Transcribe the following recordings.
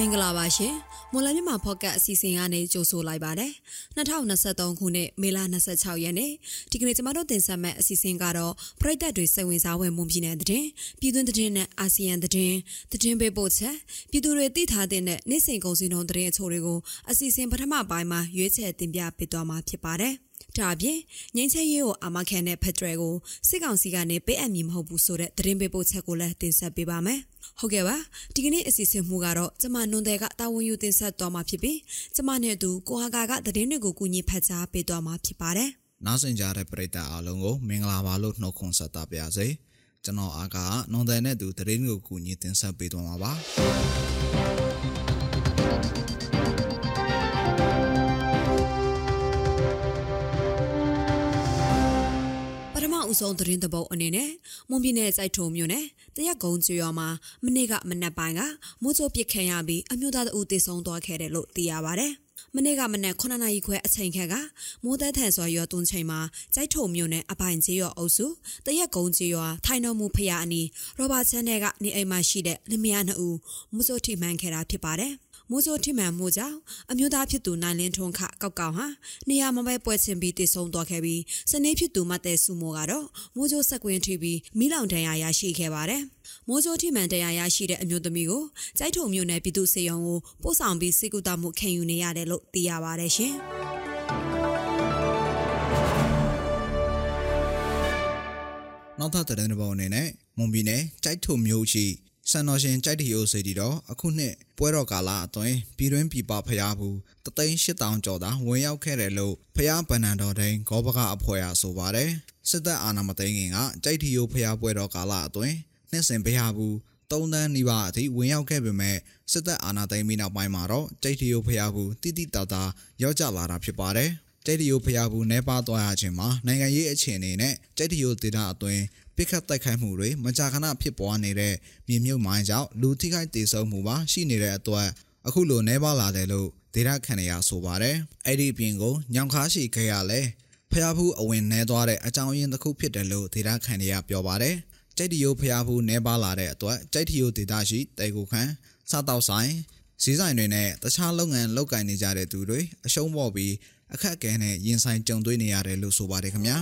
မင်္ဂလာပါရှင်မော်လမြန်မာဖော့ကတ်အစီအစဉ်ကနေကြိုဆိုလိုက်ပါတယ်2023ခုနှစ်မေလ26ရက်နေ့ဒီကနေ့ကျမတို့တင်ဆက်မယ့်အစီအစဉ်ကတော့ပြည်သက်တွေစိတ်ဝင်စားဝင်မှုပြည်နယ်တဲ့ပြည်တွင်းတဲ့နဲ့အာဆီယံတဲ့တဲ့ပေးပို့ချက်ပြည်သူတွေသိထားတဲ့နေ့စဉ်ကုန်စည်နှုန်းတဲ့အချို့တွေကိုအစီအစဉ်ပထမပိုင်းမှာရွေးချယ်တင်ပြပေးသွားမှာဖြစ်ပါတယ် ဒါအပြင်ငင်းချင်းရေးကိုအာမခံတဲ့ဖက်ဒရယ်ကိုစစ်ကောင်စီကနေပေးအပ်မည်မဟုတ်ဘူးဆိုတဲ့သတင်းပေးပို့ချက်ကိုလည်းတင်ဆက်ပေးပါမယ်။ဟုတ်ကဲ့ပါဒီကနေ့အစီအစဉ်မှုကတော့ကျမနွန်တဲ့ကတာဝန်ယူတင်ဆက်သွားမှာဖြစ်ပြီးကျမနဲ့အတူကိုဟာကာကသတင်းတွေကိုကူညီဖတ်ကြားပေးသွားမှာဖြစ်ပါတယ်။နားဆင်ကြတဲ့ပရိသတ်အားလုံးကိုမင်္ဂလာပါလို့နှုတ်ခွန်းဆက်တာပါရစေ။ကျွန်တော်အားကနွန်တဲ့နဲ့တူသတင်းကိုကူညီတင်ဆက်ပေးသွားမှာပါ။ ဦးဆုံးသတင်းတပုတ်အနေနဲ့မွန်ပြည်နယ်စိုက်ထုံမြို့နယ်တရက်ကုန်းကျွော်မှာမနေ့ကမနက်ပိုင်းကမိုးချိုးပစ်ခံရပြီးအမျိုးသားတဦးသေဆုံးသွားခဲ့တယ်လို့သိရပါဗျ။မနေ့ကမနက်9နာရီခွဲအချိန်ခက်ကမိုးသက်ထန်စွာရွာသွန်းချိန်မှာစိုက်ထုံမြို့နယ်အပိုင်ကျေးရွာအုပ်စုတရက်ကုန်းကျေးရွာထိုင်တော်မူဖျားအနီးရောဘာချန်နယ်ကနေအိမ်မှာရှိတဲ့လင်မယားနှစ်ဦးမိုးချိုးထိမှန်ခဲ့တာဖြစ်ပါတယ်။ မိုးစိုးထိမှန်မှုကြောင့်အမျိုးသားဖြစ်သူနိုင်လင်းထွန်းခကောက်ကောင်ဟာနေရာမပဲပွဲချင်းပြီးတည်ဆုံသွားခဲ့ပြီးစနေဖြစ်သူမတဲ့စုမိုကတော့မိုးစိုးဆက်ကွင်းထိပြီးမိလောင်တန်ရာရရှိခဲ့ပါတယ်။မိုးစိုးထိမှန်တရားရရှိတဲ့အမျိုးသမီးကိုကြိုက်ထုံမျိုးနယ်ပြည်သူစေယုံကိုပို့ဆောင်ပြီးစိတ်ကူတာမှုခံယူနေရတယ်လို့သိရပါတယ်ရှင်။နောက်ထပ်တဲ့တဲ့ဘောအနေနဲ့မွန်ပြည်နယ်ကြိုက်ထုံမျိုးရှိ စံတော်ရှင်ကြိုက်တီယိုစေတီတော်အခုနှစ်ပွဲတော်ကာလအတွင်းပြည်တွင်းပြည်ပဖျားဘူးတသိန်း8000ကျော်သာဝင်ရောက်ခဲ့တယ်လို့ဖျားဗန္နန်တော်တိုင်းဂောဘကအဖွဲ့အားဆိုပါတယ်စစ်တပ်အာဏာမသိမ်းခင်ကကြိုက်တီယိုဖျားပွဲတော်ကာလအတွင်းနှစ်စဉ်ဖျားဘူးသုံးတန်းနီးပါးအထိဝင်ရောက်ခဲ့ပေမဲ့စစ်တပ်အာဏာသိမ်းပြီးနောက်ပိုင်းမှာတော့ကြိတ်တီယိုဖျားဘူးတိတိတတာရောက်ကြလာတာဖြစ်ပါတယ်။ ကြိတ်တီယိုဖျားဘူးနဲပါသွားရခြင်းမှာနိုင်ငံရေးအခြေအနေနဲ့ကြိတ်တီယိုဒေတာအတွင်းပြစ်ခတ်တိုက်ခိုက်မှုတွေမကြာခဏဖြစ်ပွားနေတဲ့မြေမြုပ်မိုင်းကြောင့်လူထိခိုက်ဒေဆုံးမှုပါရှိနေတဲ့အတွက်အခုလိုနှဲပါလာတယ်လို့ဒေတာခန်ရဆိုပါတယ်အဲ့ဒီပြင်ကိုညောင်ခါရှိခဲ့ရလဲဖျားဖူးအဝင်နှဲသွားတဲ့အကြောင်းရင်းတစ်ခုဖြစ်တယ်လို့ဒေတာခန်ရပြောပါတယ်ကြိတ်တီယိုဖျားဖူးနှဲပါလာတဲ့အတွက်ကြိတ်တီယိုဒေတာရှိတေကိုခန်းစားတောက်ဆိုင်စည်းဆိုင်တွေနဲ့တခြားလုပ်ငန်းလုပ်ကိုင်နေကြတဲ့သူတွေအရှုံးပေါ်ပြီး အခက်အခဲနဲ့ရင်ဆိုင်ကြုံတွေ့နေရတယ်လို့ဆိုပါတယ်ခင်ဗျာ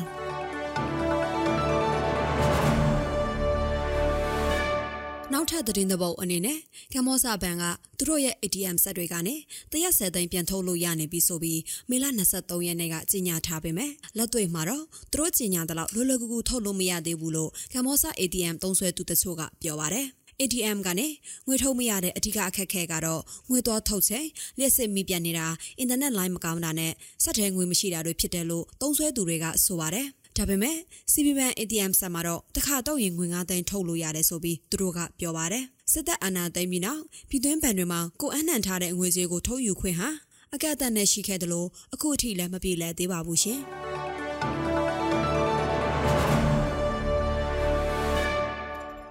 နောက်ထပ်သတင်းသဘောအနေနဲ့ကမ္ဘောဇဘဏ်ကသူတို့ရဲ့ ATM ဆက်တွေကနေတရက်ဆယ်သိန်းပြန်ထုတ်လို့ရနေပြီဆိုပြီးမေလ23ရက်နေ့ကကြေညာထားပေမဲ့လက်တွေ့မှာတော့သူတို့ကြေညာတဲ့လောက်လွယ်လွယ်ကူကူထုတ်လို့မရသေးဘူးလို့ကမ္ဘောဇ ATM သုံးဆွဲသူတချို့ကပြောပါတယ်။ ATM ကနေငွေထုတ်မရတဲ့အဓိကအခက်အခဲကတော့ငွေတော်ထုတ်ချိန်လျှက်စစ်မိပြန်နေတာအင်တာနက်လိုင်းမကောင်းတာနဲ့စက်ထဲငွေမရှိတာတွေဖြစ်တယ်လို့သုံးဆွဲသူတွေကဆိုပါတယ်ဒါပေမဲ့ CB Bank ATM ဆက်မှာတော့တစ်ခါတော့ရင်ငွေ9သိန်းထုတ်လို့ရတယ်ဆိုပြီးသူတို့ကပြောပါတယ်စစ်တပ်အာဏာသိမ်းပြီးနောက်ပြည်တွင်းဘဏ်တွေမှာကိုအနှံ့ထားတဲ့ငွေကြေးကိုထုတ်ယူခွင့်ဟာအကန့်အသတ်နဲ့ရှိခဲ့တယ်လို့အခုအထိလည်းမပြေလည်သေးပါဘူးရှင်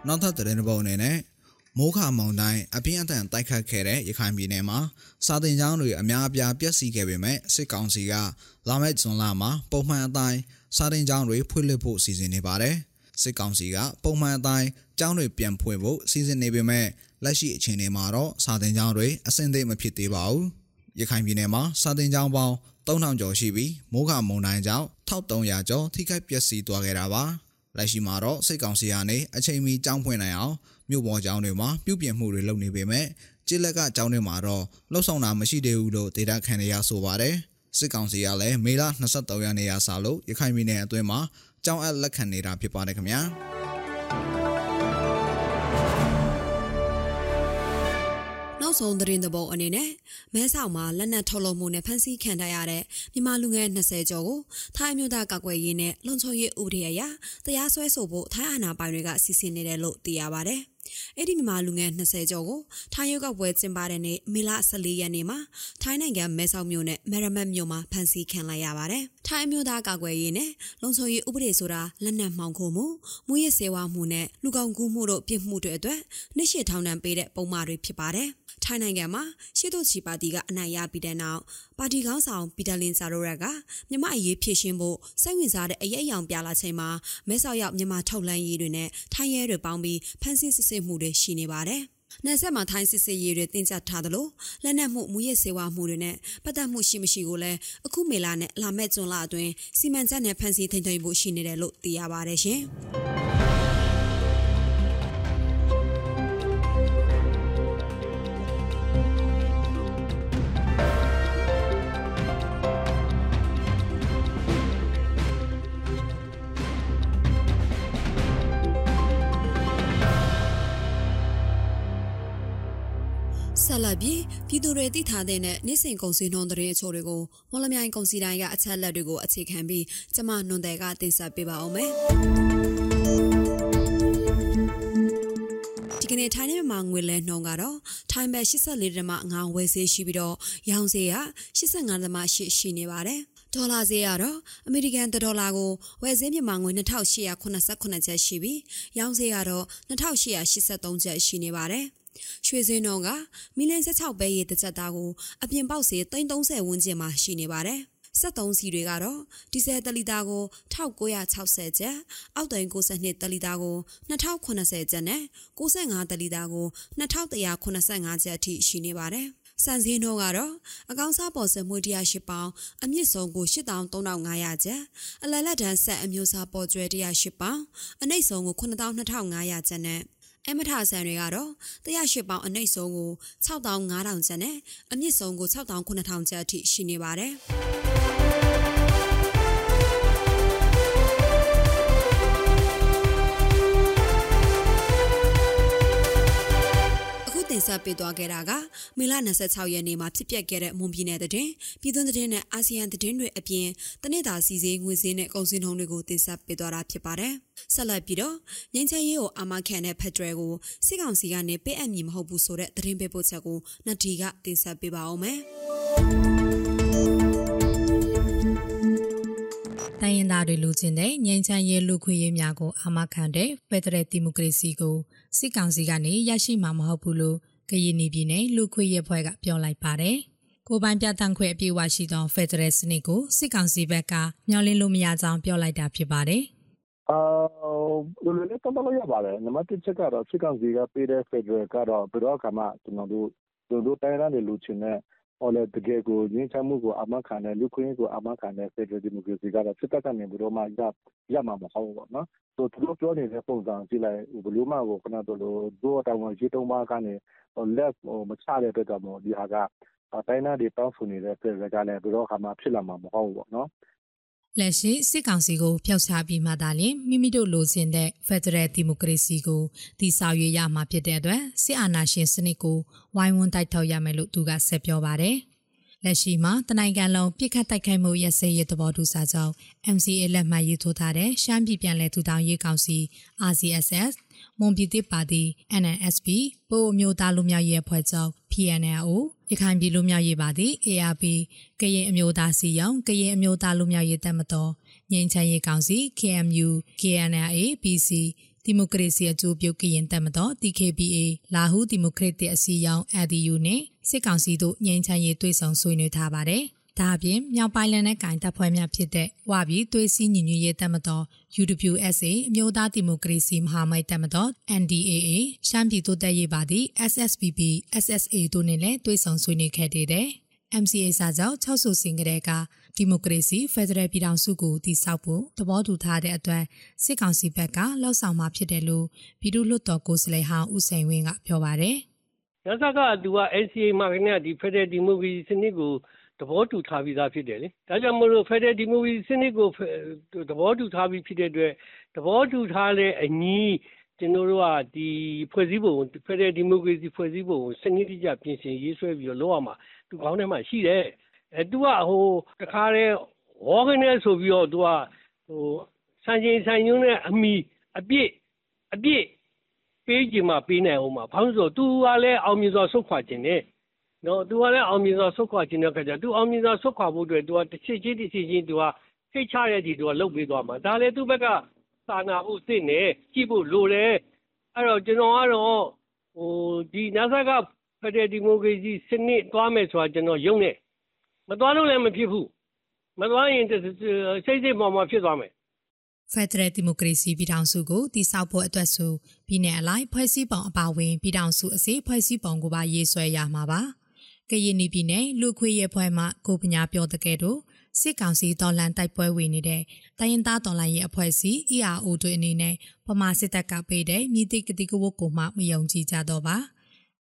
နောက်ထပ်တဲ့ဘောအနေနဲ့မိုးခမောင်တိုင်းအပြင်းအထန်တိုက်ခတ်ခဲ့တဲ့ရခိုင်ပြည်နယ်မှာစာတင်ကျောင်းတွေအများအပြားပျက်စီးခဲ့ပေမဲ့စစ်ကောင်စီကလာမယ့်ဇွန်လမှာပုံမှန်အတိုင်းစာတင်ကျောင်းတွေဖွင့်လှစ်ဖို့စီစဉ်နေပါတယ်။စစ်ကောင်စီကပုံမှန်အတိုင်းကျောင်းတွေပြန်ဖွင့်ဖို့စီစဉ်နေပေမဲ့လက်ရှိအခြေအနေမှာတော့စာတင်ကျောင်းတွေအဆင်သင့်မဖြစ်သေးပါဘူး။ရခိုင်ပြည်နယ်မှာစာတင်ကျောင်းပေါင်း3000ကျော်ရှိပြီးမိုးခမုန်တိုင်းကြောင့်1300ကျော်ထိခိုက်ပျက်စီးသွားခဲ့တာပါ။ လက်ရှိမှာတော့စစ်ကောင်စီကနေအချိန်မီကျောင်းဖွင့်နိုင်အောင်မြို့ပေါ်ကျောင်းတွေမှာပြုပြင်မှုတွေလုပ်နေပေမဲ့ကျစ်လက်ကကျောင်းတွေမှာတော့လှုပ်ဆောင်တာမရှိသေးဘူးလို့ဒေတာခန်ရရဆိုပါတယ်စစ်ကောင်စီကလည်းမေလ23ရက်နေ့ရာစလို့ရခိုင်ပြည်နယ်အတွင်းမှာကျောင်းအပ်လက်ခံနေတာဖြစ်ပါတယ်ခင်ဗျာ နောက်ဆုံးသတင်းသဘောအနေနဲ့မဲဆောက်မှာလက်နက်ထုတ်လုပ်မှုနဲ့ဖမ်းဆီးခံထားရတဲ့မြန်မာလူငယ်20ကျော်ကိုထိုင်းမျိုးသားကာကွယ်ရေးနဲ့လုံခြုံရေးဥပဒေအရတရားစွဲဆိုဖို့ထိုင်းအာဏာပိုင်တွေကစီစဉ်နေတယ်လို့သိရပါဗျ။ အဲ့ဒီမြန်မာလူငယ်20ကျော်ကိုထိုင်းရုပ်ကပွဲကျင်းပတဲ့နေ့မေလ14ရက်နေ့မှာထိုင်းနိုင်ငံမဲဆောက်မြို့နဲ့မယ်ရမတ်မြို့မှာဖမ်းဆီးခံလိုက်ရပါတယ်။ထိုင်းမျိုးသားကာကွယ်ရေးနဲ့လုံခြုံရေးဥပဒေဆိုတာလက်နက်မှောင်ခိုမှုမူရစ်စေဝါမှုနဲ့လူကောင်ကူးမှုတို့ပြစ်မှုတွေအတွက်နှစ်ရှည်ထောင်ဒဏ်ပေးတဲ့ပုံမှားတွေဖြစ်ပါတယ်။ထိုင်းနိုင်ငံမှာရှေ့သို့ချီပါတီကအနိုင်ရပြီးတဲ့နောက်ပါတီခေါင်းဆောင်ပီတာလင်ဇာရိုရက်ကမြမအရေးဖြည့်ရှင်းဖို့စိတ်ဝင်စားတဲ့အရေးအယောင်ပြလာချိန်မှာမဲဆောက်ရောက်မြမထုတ်လန်းရေးတွေနဲ့ထိုင်းရဲတွေပေါင်းပြီးဖမ်းဆီးစစ်ဆေးမှုတွေရှိနေပါတယ်။နယ်ဆက်မှာထိုင်းစစ်စစ်ရေးတွေတင်ကြထားသလိုလက်နက်မှုမူရစ်စေဝါမှုတွေနဲ့ပတ်သက်မှုရှိမရှိကိုလည်းအခုမေလာနဲ့လာမဲ့ကျွန်းလအတွင်းစီမံချက်နဲ့ဖန်ဆီးထိန်းသိမ်းဖို့ရှိနေတယ်လို့သိရပါတယ်ရှင်။ ဆက်လက်ပြီးပြည်သူတွေသိထားတဲ့နေ့စဉ်ကုန်စည်နှုန်းသတင်းအချို့တွေကိုမော်လမြိုင်ကုန်စည်တိုင်းကအချက်လက်တွေကိုအခြေခံပြီးကျမနွန်တယ်ကတင်ဆက်ပေးပါအောင်မယ်။ဒီကနေ့ထိုင်းနဲ့မြန်မာငွေလဲနှုန်းကတော့ထိုင်းဘက်84.5ဝယ်ဈေးရှိပြီးတော့ရောင်းဈေးက85.8ရှိနေပါတယ်။ဒေါ်လာဈေးကတော့အမေရိကန်ဒေါ်လာကိုဝယ်ဈေးမြန်မာငွေ2889ကျပ်ရှိပြီးရောင်းဈေးကတော့2883ကျပ်ရှိနေပါတယ်။ ရွှေစင်းတော်ကမီလန်16ပဲရေတစ်ချက်သားကိုအပြင်ပေါက်စေ330ဝန်းကျင်မှာရှိနေပါတယ်။73စီတွေကတော့ဒီဇယ်တလီတာကို1960ကျပ်အောက်တိန်62တလီတာကို2080ကျပ်နဲ့65တလီတာကို2185ကျပ်အထိရှိနေပါတယ်။စံစင်းတို့ကတော့အကောင်စားပေါ်စမွေ108ပေါင်အမြင့်ဆုံးကို83,500ကျပ်အလလတ်တန်းဆက်အမျိုးအစားပေါ်ကျွဲ108ပေါင်အနှိမ့်ဆုံးကို92,500ကျပ်နဲ့ အမထဆန်တွေကတော့108ပေါင်အနှိမ့်ဆုံးကို6500ကျပ်နဲ့အမြင့်ဆုံးကို6900ကျပ်အထိရှိနေပါတယ်။ တင်ဆက်ပေးသွားခဲ့တာကမေလ26ရက်နေ့မှာဖြစ်ပျက်ခဲ့တဲ့မွန်ပြည်နယ်သတင်းပြည်သွင်းသတင်းနဲ့အာဆီယံသတင်းတွေအပြင်တနေ့တာစီစဉ်ငွေစင်းနဲ့ကုန်စည်နှုန်းတွေကိုတင်ဆက်ပေးသွားတာဖြစ်ပါတယ်။ဆက်လက်ပြီးတော့ငင်းချင်ရေးကိုအာမခံတဲ့ဖက်ဒရယ်ကိုစစ်ကောင်စီကနေပေးအပ်မည်မဟုတ်ဘူးဆိုတဲ့သတင်းပေးပို့ချက်ကိုနတ်ဒီကတင်ဆက်ပေးပါအောင်မယ်။ တိုင်းရင်းသားတွေလူချင်းတဲ့ငြိမ်းချမ်းရေးလူခွင့်ရေးများကိုအာမခံတဲ့ဖက်ဒရယ်ဒီမိုကရေစီကိုစစ်ကောင်စီကနေရရှိမှာမဟုတ်ဘူးလို့ကရင်ပြည်နယ်လူခွင့်ရေးဖွဲ့ကပြောလိုက်ပါတယ်။ကိုပိုင်ပြတန်းခွင့်အပြည့်အဝရှိသောဖက်ဒရယ်စနစ်ကိုစစ်ကောင်စီဘက်ကမျှော်လင့်လို့မရကြောင်းပြောလိုက်တာဖြစ်ပါတယ်။အာလိုလိုလေးတော့တော့ရပါတယ်။နံပါတ်1ချက်ကတော့စစ်ကောင်စီကပေးတဲ့ဖက်ဒရယ်ကတော့ဘယ်တော့မှကျွန်တော်တို့တို့တိုင်းရင်းသားတွေလူချင်းနဲ့ဟောလေ တကယ်ကိုငင်းချမှုကိုအမခံတဲ့ လူခွင့်ကိုအမခံတဲ့ Federal Democracy ကတော့ စစ်တပ်ကနေပြီးတော့မှရရမှာမဟုတ်ဘူးပေါ့နော်။ဆိုသူတို့ပြောနေတဲ့ ပုံစံကြည့်လိုက် ဘယ်လိုမှကိုခဏတို့လိုတို့တောင်ဝင်ရှိတုံးပါကနေ လက်ဟိုမချတဲ့အတွက်ကြောင့်မို့ ဒီဟာက တိုင်းနာတွေ တောင်းဆိုနေတဲ့ Federal ကလည်း ဘယ်တော့မှ ဖြစ်လာမှာ မဟုတ်ဘူးပေါ့နော်။ လက်ရှိစစ်ကောင်စီကိုဖျောက်ချပြီးမှသာလျှင်မိမိတို့လိုချင်တဲ့ Federal Democracy ကိုတည်ဆောက်ရရမှာဖြစ်တဲ့အတွက်စစ်အာဏာရှင်စနစ်ကိုဝိုင်းဝန်းတိုက်ထုတ်ရမယ်လို့သူကဆက်ပြောပါတယ်။လက်ရှိမှာတနိုင်ငံလုံးပြစ်ခတ်တိုက်ခိုက်မှုရစရေးသဘောတူစာချုပ် MCA လက်မှတ်ရေးထိုးထားတဲ့ရှမ်းပြည်ပြည်လဲထူထောင်ရေးကောင်စီ RCSS မွန်ပြည်သစ်ပါတီ NNSP ပို့မျိုးသားလူမျိုးရေးအဖွဲ့ချုပ် PNLO ရခိုင်ပြည်လူမျိုးရေးပါတီ ARP ကရင်အမျိုးသားစီယောင်ကရင်အမျိုးသားလူမျိုးရေးတပ်မတော်ငြိမ်းချမ်းရေးကောင်စီ KMU KNLA PC ဒီမိုကရေစီအကျိုးပြုကရင်တပ်မတော် TKPA လာဟုဒီမိုကရက်တစ်အစည်းအရုံး ADU နဲ့စစ်ကောင်စီတို့ငြိမ်းချမ်းရေးတွေ့ဆုံဆွေးနွေးထားပါတယ်။ ဒါအပြင်မြောက်ပိုင်းလန်နဲ့ကင်တပ်ဖွဲ့များဖြစ်တဲ့ဝါပြည်သွေးစည်းညီညွတ်ရေးတပ်မတော် UWSA အမျိုးသားဒီမိုကရေစီမဟာမိတ်တပ်မတော် NDAA ရှမ်းပြည်တိုးတက်ရေးပါတီ SSPP SSA တို့နဲ့လည်းတွေ့ဆုံဆွေးနွေးခဲ့တဲ့ MCA စာချုပ်6ဆိုစင်ကလေးကဒီမိုကရေစီဖက်ဒရယ်ပြည်ထောင်စုကိုတည်ဆောက်ဖို့သဘောတူထားတဲ့အတွက်စစ်ကောင်စီဘက်ကလှောက်ဆောင်မှာဖြစ်တယ်လို့ပြည်သူ့လွှတ်တော်ကိုယ်စားလှယ်ဟောင်းဦးစိန်ဝင်းကပြောပါတယ်။ရသကသူက NCA မှာကနေဒီဖက်ဒရယ်ဒီမိုကရေစီစနစ်ကို သဘောတူထားပြီးသားဖြစ်တယ်လေ။ဒါကြောင့်မို့လို့ဖက်ဒရယ်ဒီမိုကရေစီစနစ်ကိုသဘောတူထားပြီးဖြစ်တဲ့အတွက်သဘောတူထားတဲ့အညီကျွန်တော်တို့ကဒီဖွဲ့စည်းပုံဖက်ဒရယ်ဒီမိုကရေစီဖွဲ့စည်းပုံကိုစနစ်တကျပြင်ဆင်ရေးဆွဲပြီးတော့လုပ်ရမှာသူခေါင်းထဲမှာရှိတယ်။အဲသူကဟိုတခါတည်းဝေါကနေဆိုပြီးတော့သူကဟိုစံချိန်စံညွှန်းနဲ့အမိအပြစ်အပြစ်ပေးကြမှာပေးနိုင်အောင်မှာဘာလို့ဆိုတော့သူကလည်းအောင်မြင်စွာဆုတ်ခွာခြင်းနဲ့ နော် သူကလည်း အောင်မြင်စွာ ဆုတ်ခွာခြင်းတဲ့ခါကျသူအောင်မြင်စွာ ဆုတ်ခွာဖို့အတွက် သူကတစ်ချစ်ချင်းတစ်ချစ်ချင်း သူက စိတ်ချရတဲ့ဒီသူကလှုပ်ပေးသွားမှာ ဒါလည်း သူ့ဘက်က စာနာဖို့သိနေကြည့်ဖို့လိုတယ် အဲ့တော့ ကျွန်တော်ကတော့ဟိုဒီနာဆာကဖက်ဒရယ်ဒီမိုကရေစီစနစ် သွားမယ်ဆိုတာ ကျွန်တော်ယုံနေမသွားလို့လည်း မဖြစ်ဘူး မသွားရင် စိတ်စိတ်ပေါ်မှာဖြစ်သွားမယ် ဖက်ဒရယ်ဒီမိုကရေစီပြည်ထောင်စုကို တည်ဆောက်ဖို့အတွက်ဆို ပြည်내အလိုက် ဖွဲ့စည်းပုံအပါအဝင် ပြည်ထောင်စုအစည်းဖွဲ့စည်းပုံကိုပါ ရေးဆွဲရမှာပါ ကရင်ပြည်နယ်လူခွေရဲဖွဲ့မှကိုပညာပြောတဲ့ကဲ့သို့စစ်ကောင်စီတော်လန်တိုက်ပွဲဝင်နေတဲ့တိုင်းရင်းသားတော်လှန်ရေးအဖွဲ့အစည်း ERO တို့အနေနဲ့ပမာစစ်တပ်ကပေးတဲ့မြစ်တိကတိကဝတ်ကိုမှမယုံကြည်ကြတော့ပါ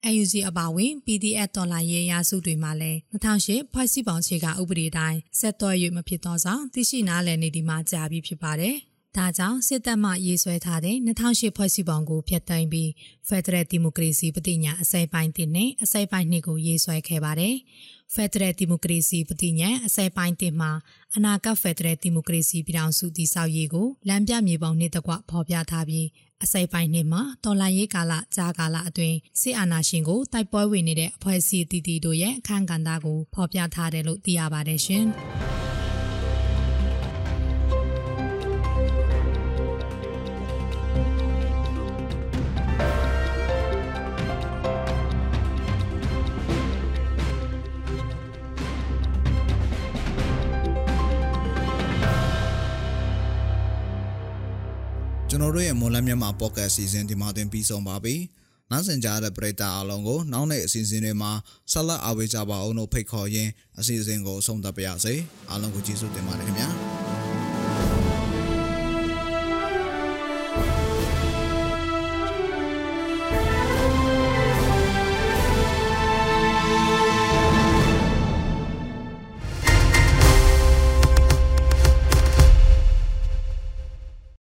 AUG အပါဝင် PDF တော်လှန်ရေးရာစုတွေမှာလည်း2008ဖွဲ့စည်းပုံခြေကဥပဒေတိုင်းဆက်သွယ်၍မဖြစ်သောကြောင့်သိရှိနားလည်နေဒီမှာကြာပြီဖြစ်ပါတယ်။ ဒါကြောင့်စစ်တပ်မှရေးဆွဲထားတဲ့2008ဖွဲ့စည်းပုံကိုဖျက်သိမ်းပြီး Federal Democracy ပဋိညာအစိပ်ပိုင်းတင်နဲ့အစိပ်ပိုင်းနှစ်ကိုရေးဆွဲခဲ့ပါတယ်။ Federal Democracy ပဋိညာအစိပ်ပိုင်းတင်မှာအနာဂတ် Federal Democracy ပြည်ထောင်စုတည်ဆောက်ရေးကိုလမ်းပြမြေပုံနှစ်တကွဖော်ပြထားပြီးအစိပ်ပိုင်းနှစ်မှာတော်လှန်ရေးကာလကြာကာလအတွင်းစစ်အာဏာရှင်ကိုတိုက်ပွဲဝင်နေတဲ့အဖွဲ့အစည်းတည်တည်တို့ရဲ့အခမ်းကဏ္ဍကိုဖော်ပြထားတယ်လို့သိရပါတယ်ရှင်။ တော်တို့ရဲ့မွန်လန်းမြန်မာပေါ့ကတ်စီစဉ်ဒီမှာတင်ပြီးဆုံးပါပြီ။နောက်ဆင်ကြတဲ့ပရိသတ်အားလုံးကိုနောက်နေ့အစီအစဉ်တွေမှာဆက်လက်အားပေးကြပါအောင်လို့ဖိတ်ခေါ်ရင်းအစီအစဉ်ကိုဆုံးသတ်ပါရစေ။အားလုံးကိုကျေးဇူးတင်ပါတယ်ခင်ဗျာ။